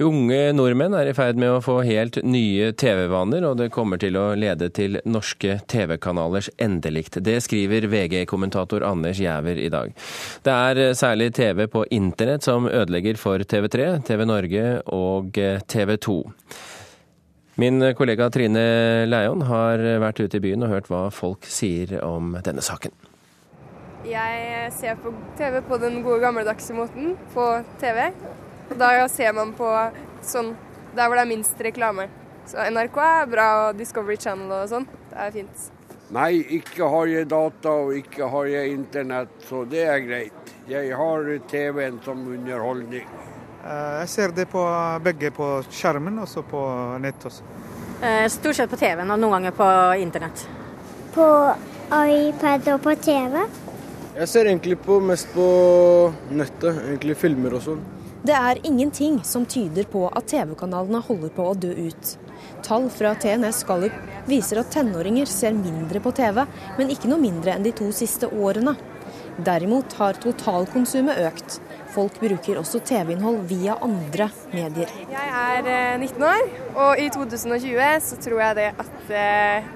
Unge nordmenn er i ferd med å få helt nye TV-vaner, og det kommer til å lede til norske TV-kanalers endelikt. Det skriver VG-kommentator Anders Giæver i dag. Det er særlig TV på internett som ødelegger for TV3, TV Norge og TV 2. Min kollega Trine Leion har vært ute i byen og hørt hva folk sier om denne saken. Jeg ser på TV på den gode gamledagse måten på TV. Da ser man på sånn der hvor det er minst reklame. Så NRK er bra, og Discovery Channel og sånn. Det er fint. Nei, ikke har jeg data og ikke har jeg internett, så det er greit. Jeg har TV-en som underholdning. Eh, jeg ser det på begge på skjermen og så på nett også. Eh, stort sett på TV-en og noen ganger på internett. På iPad og på TV. Jeg ser egentlig på, mest på nettet, egentlig filmer og sånn. Det er ingenting som tyder på at TV-kanalene holder på å dø ut. Tall fra TNS Gallup viser at tenåringer ser mindre på TV, men ikke noe mindre enn de to siste årene. Derimot har totalkonsumet økt. Folk bruker også TV-innhold via andre medier. Jeg er 19 eh, år, og i 2020 så tror jeg det at eh,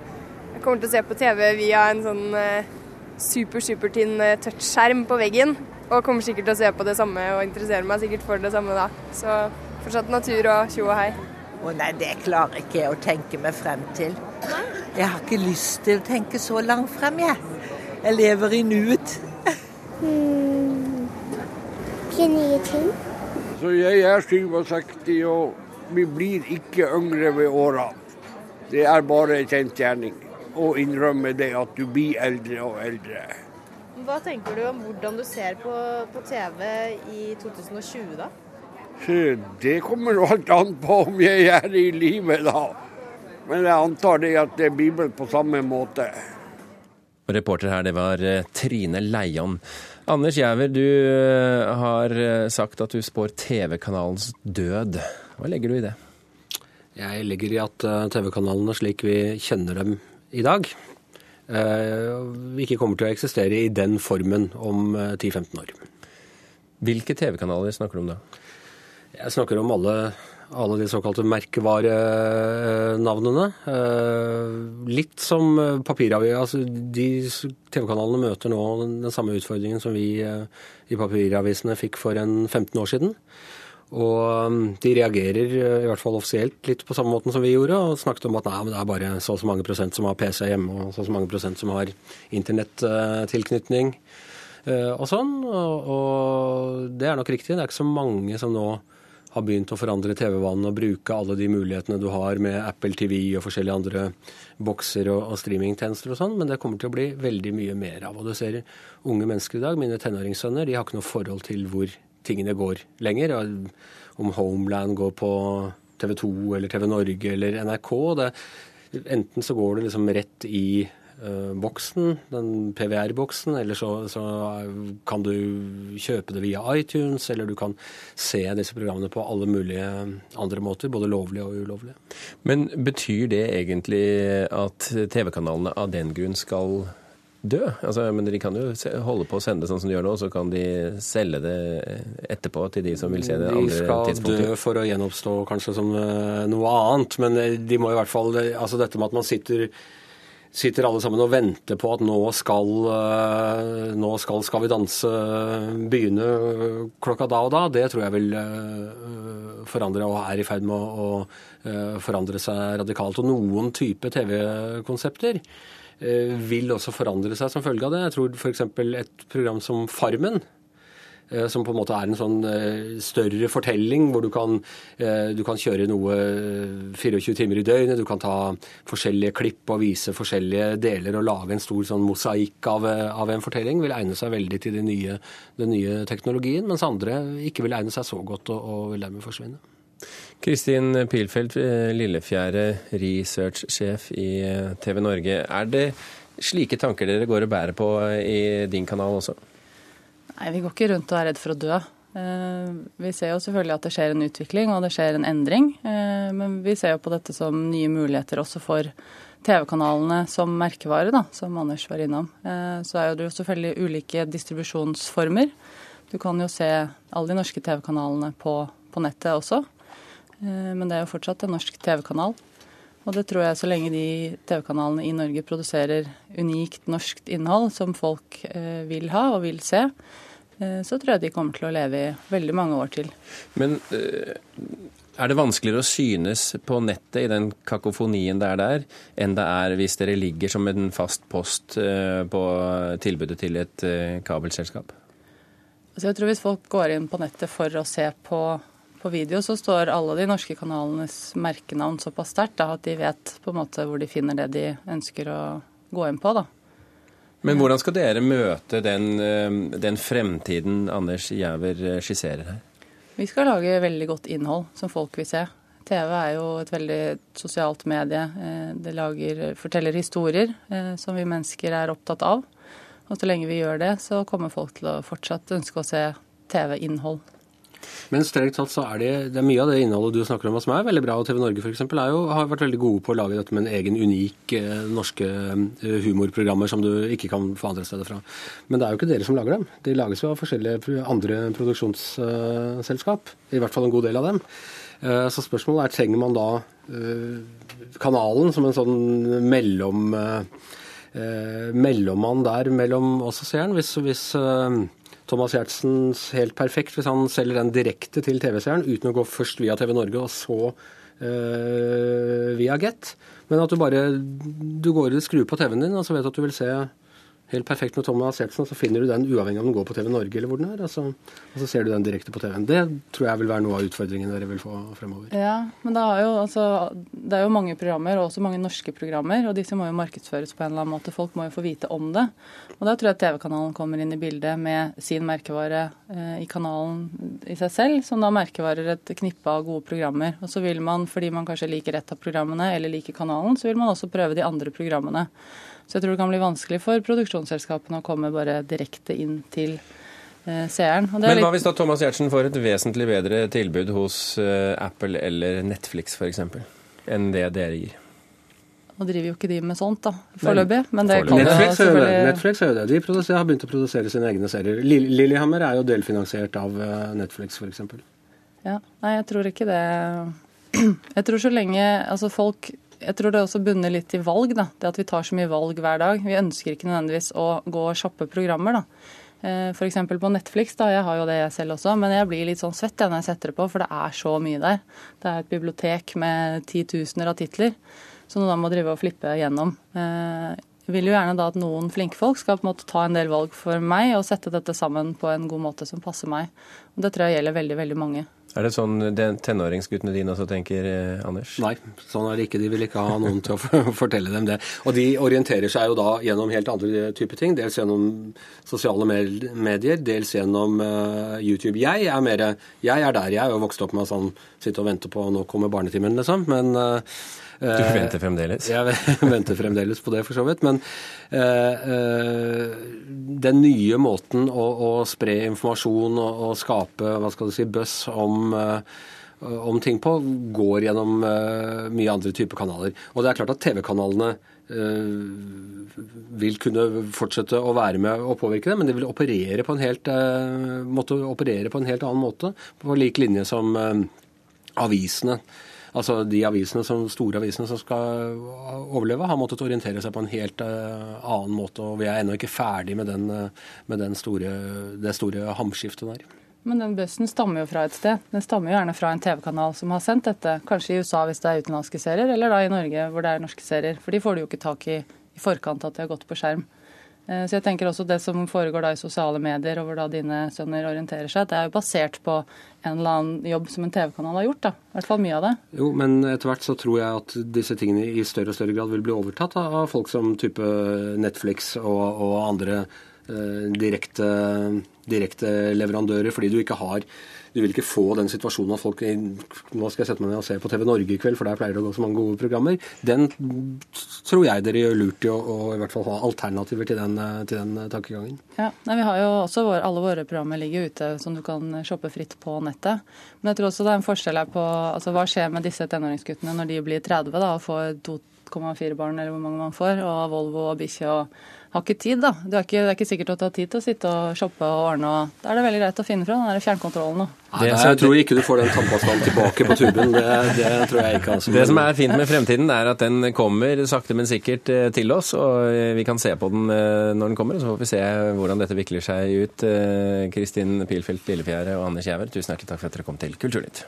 jeg kommer til å se på TV via en sånn eh, super, supertynn touchskjerm på veggen. Og kommer sikkert til å se på det samme og interessere meg sikkert for det samme da. Så fortsatt natur og tjo og hei. Å nei, det klarer ikke jeg å tenke meg frem til. Jeg har ikke lyst til å tenke så langt frem, jeg. Jeg lever i nuet. Hmm. Nye ting. Så jeg er 67, og vi blir ikke yngre ved årene. Det er bare en kjensgjerning å innrømme det at du blir eldre og eldre. Hva tenker du om hvordan du ser på, på TV i 2020, da? Det kommer alt an på om jeg er i live da. Men jeg antar det at det er Bibelen på samme måte. Og reporter her, det var eh, Trine Leion. Anders Giæver, du eh, har eh, sagt at du spår TV-kanalens død. Hva legger du i det? Jeg legger i at TV-kanalene slik vi kjenner dem i dag, ikke kommer til å eksistere i den formen om 10-15 eh, år. Hvilke TV-kanaler snakker du om da? Jeg snakker om alle, alle de såkalte merkevarenavnene. Eh, litt som papiravis. Altså de TV-kanalene møter nå den samme utfordringen som vi i papiravisene fikk for en 15 år siden. Og um, de reagerer, eh, i hvert fall offisielt, litt på samme måten som vi gjorde, og snakket om at nei, det er bare så og så mange prosent som har PC hjemme, og så og så mange prosent som har internettilknytning eh, og sånn. Og, og det er nok riktig. Det er ikke så mange som nå har begynt å forandre TV-vanen og bruke alle de mulighetene du har med Apple TV og forskjellige andre bokser og, og streamingtjenester og sånn, men det kommer til å bli veldig mye mer av. Og du ser unge mennesker i dag, mine tenåringssønner, de har ikke noe forhold til hvor tingene går lenger. Om Homeland går på TV 2 eller TV Norge eller NRK. Det, enten så går det liksom rett i uh, boksen, den PVR-boksen, eller så, så, kan du kjøpe det via iTunes, eller du kan se disse programmene på alle mulige andre måter, både lovlige og ulovlige. Men betyr det egentlig at TV-kanalene av den grunn skal dø. Altså, men de kan jo holde på å sende det sånn som de gjør nå, så kan de selge det etterpå til de som vil se det andre tidspunktet. De skal dø for å gjenoppstå kanskje som eh, noe annet, men eh, de må i hvert fall Altså dette med at man sitter sitter alle sammen og venter på at nå skal, eh, nå skal Skal vi danse begynne klokka da og da, det tror jeg vil forandre og er i ferd med å forandre seg radikalt. Og noen type TV-konsepter Eh, vil også forandre seg som følge av det. Jeg tror f.eks. et program som Farmen, eh, som på en måte er en sånn eh, større fortelling, hvor du kan, du kan, kjøre noe 24 timer i døgnet. Du kan ta forskjellige klipp og vise forskjellige deler og lage en stor sånn mosaikk av, av, en fortelling. Vil egne seg veldig til den nye, den nye teknologien, mens andre ikke vil egne seg så godt og, og vil dermed forsvinne. Kristin Pilfeldt, Lillefjære Lillefjære researchsjef i eh, TV Norge. Er det slike tanker dere går og bærer på eh, i din kanal også? Nei, vi går ikke rundt og er redd for å dø. Vi ser jo selvfølgelig at det skjer en utvikling og det skjer en endring. Men vi ser jo på dette som nye muligheter også for TV-kanalene som merkevare, da, som Anders var innom. Så er det jo selvfølgelig ulike distribusjonsformer. Du kan jo se alle de norske TV-kanalene på, på nettet også. Men det er jo fortsatt en norsk TV-kanal. Og det tror jeg så lenge de TV-kanalene i Norge produserer unikt norsk innhold som folk vil ha og vil se, så tror jeg de kommer til å leve i veldig mange år til. Men er det vanskeligere å synes på nettet i den kakofonien det er der, enn det er hvis dere ligger som en fast post eh, på tilbudet til et eh, kabelselskap? Altså jeg tror Hvis folk går inn på nettet for å se på, på video, så står alle de norske kanalenes merkenavn såpass sterkt at de vet på en måte hvor de finner det de ønsker å gå inn på. da. Men hvordan skal dere møte den, eh, den fremtiden Anders Giæver skisserer her? Vi skal lage veldig godt innhold som folk vil se. TV er jo et veldig sosialt medie. Eh, det lager, forteller historier eh, som vi mennesker er opptatt av. Og så lenge vi gjør det, så kommer folk til å fortsatt ønske å se TV-innhold. Men strengt tatt så er det, det er mye av det innholdet du snakker om som er veldig bra. Og TV Norge for eksempel, jo, har vært veldig gode på å lage dette med en egen unik eh, norske eh, humorprogrammer som du ikke kan få andre steder fra. Men det er jo ikke dere som lager dem. De lages jo av forskjellige andre produksjonsselskap. I hvert fall en god del av dem. Eh, så spørsmålet er trenger man da kanalen som en sånn mellom mellommann der mellom oss og seeren. Hvis, hvis Thomas Giertsens helt perfekt hvis han selger den direkte til TV-seeren uten å gå først via TV Norge og så øh, via Get. Men at du bare du går og skrur på TV-en din og så vet du at du vil se helt perfekt med Thomas Giertsen, så finner du den uavhengig om den går på TV Norge eller hvor den er. Og så, og så ser du den direkte på TV-en. Det tror jeg vil være noe av utfordringen dere vil få fremover. Ja, men det er, jo, altså, det er jo mange programmer, og også mange norske programmer, og disse må jo markedsføres på en eller annen måte. Folk må jo få vite om det. Og da tror jeg TV-kanalen kommer inn i bildet med sin merkevare eh, i kanalen i seg selv, som da merkevarer et knippe av gode programmer. Og så vil man, fordi man kanskje liker ett av programmene eller liker kanalen, så vil man også prøve de andre programmene. Så jeg tror det kan bli vanskelig for produksjonsselskapene og kommer bare direkte inn til eh, seeren. Men hva litt... hvis da Thomas Giertsen får et vesentlig bedre tilbud hos eh, Apple eller Netflix f.eks. enn det dere gir? Nå driver jo ikke de med sånt, da, foreløpig. Men det kan Netflix, jo selvfølgelig... Netflix er jo det. De har begynt å produsere sine egne serier. Lillehammer er jo delfinansiert av eh, Netflix, f.eks. Ja, nei, jeg tror ikke det Jeg tror så lenge altså folk jeg tror det også bunner litt i valg. da, Det at vi tar så mye valg hver dag. Vi ønsker ikke nødvendigvis å gå og shoppe programmer. da. Eh, F.eks. på Netflix, da, jeg har jo det jeg selv også, men jeg blir litt sånn svett når jeg setter det på, for det er så mye der. Det er et bibliotek med titusener av titler som du da må drive og flippe gjennom. Eh, jeg vil jo gjerne da at noen flinke folk skal på en måte ta en del valg for meg og sette dette sammen på en god måte som passer meg. Og Det tror jeg gjelder veldig, veldig mange. Er det sånn tenåringsguttene dine også tenker, eh, Anders? Nei, sånn er det ikke. De vil ikke ha noen til å fortelle dem det. Og de orienterer seg jo da gjennom helt andre typer ting. Dels gjennom sosiale medier, dels gjennom uh, YouTube. Jeg er mer Jeg er der. Jeg er jo vokst opp med å sånn, sitte og vente på nå kommer barnetimen, liksom. Men uh, du venter fremdeles? Jeg venter fremdeles på det, for så vidt. Men uh, uh, den nye måten å, å spre informasjon og, og, skape hva skal du si, buzz om, om ting på, går gjennom mye andre typer kanaler. Og det er klart at TV-kanalene vil kunne fortsette å være med og påvirke det, men de vil operere på en helt, måtte operere på en helt annen måte. På lik linje som avisene altså de avisene som, store avisene som skal overleve, har måttet orientere seg på en helt uh, annen måte. Og vi er ennå ikke ferdig med, den, uh, med den store, det store hamskiftet der. Men den bussen stammer jo fra et sted. Den stammer jo gjerne fra en TV-kanal som har sendt dette. Kanskje i USA hvis det er utenlandske serier, eller da i Norge hvor det er norske serier. For de får du jo ikke tak i i forkant at de har gått på skjerm. Eh, så jeg tenker også Det som foregår da i sosiale medier, og hvor da dine sønner orienterer seg, det er jo basert på en eller annen jobb som en TV-kanal har gjort. da, I hvert fall mye av det. Jo, men etter hvert så tror jeg at disse tingene i større og større grad vil bli overtatt av folk som type Netflix og, og andre direkte, direkte leverandører, fordi du ikke har du vil ikke få den situasjonen at folk nå skal jeg sette meg ned og se på TV Norge i kveld, for der pleier det å gå så mange gode programmer. Den tror jeg dere gjør lurt i å, å i hvert fall ha alternativer til den, til den tankegangen. Ja, nei, vi har jo også vår, Alle våre programmer ligger ute som du kan shoppe fritt på nettet. Men jeg tror også det er en forskjell her på altså, hva skjer med disse tenåringsguttene når de blir 30 da, og får 2,4 barn eller hvor mange man får, og Volvo og bikkje og har ikke tid, da. Det er ikke, det er ikke sikkert at du har tid til å sitte og shoppe og ordne. og Da er det veldig greit å finne fra den der fjernkontrollen. da. Nei, jeg tror ikke du får den tannpastaen tilbake på tuben. Det, det tror jeg ikke. Altså. Det som er fint med fremtiden, er at den kommer sakte, men sikkert eh, til oss. Og vi kan se på den eh, når den kommer, og så får vi se hvordan dette vikler seg ut. Eh, Kristin Pilfeldt Lillefjære og Anders Giæver, tusen hjertelig takk for at dere kom til Kulturnytt.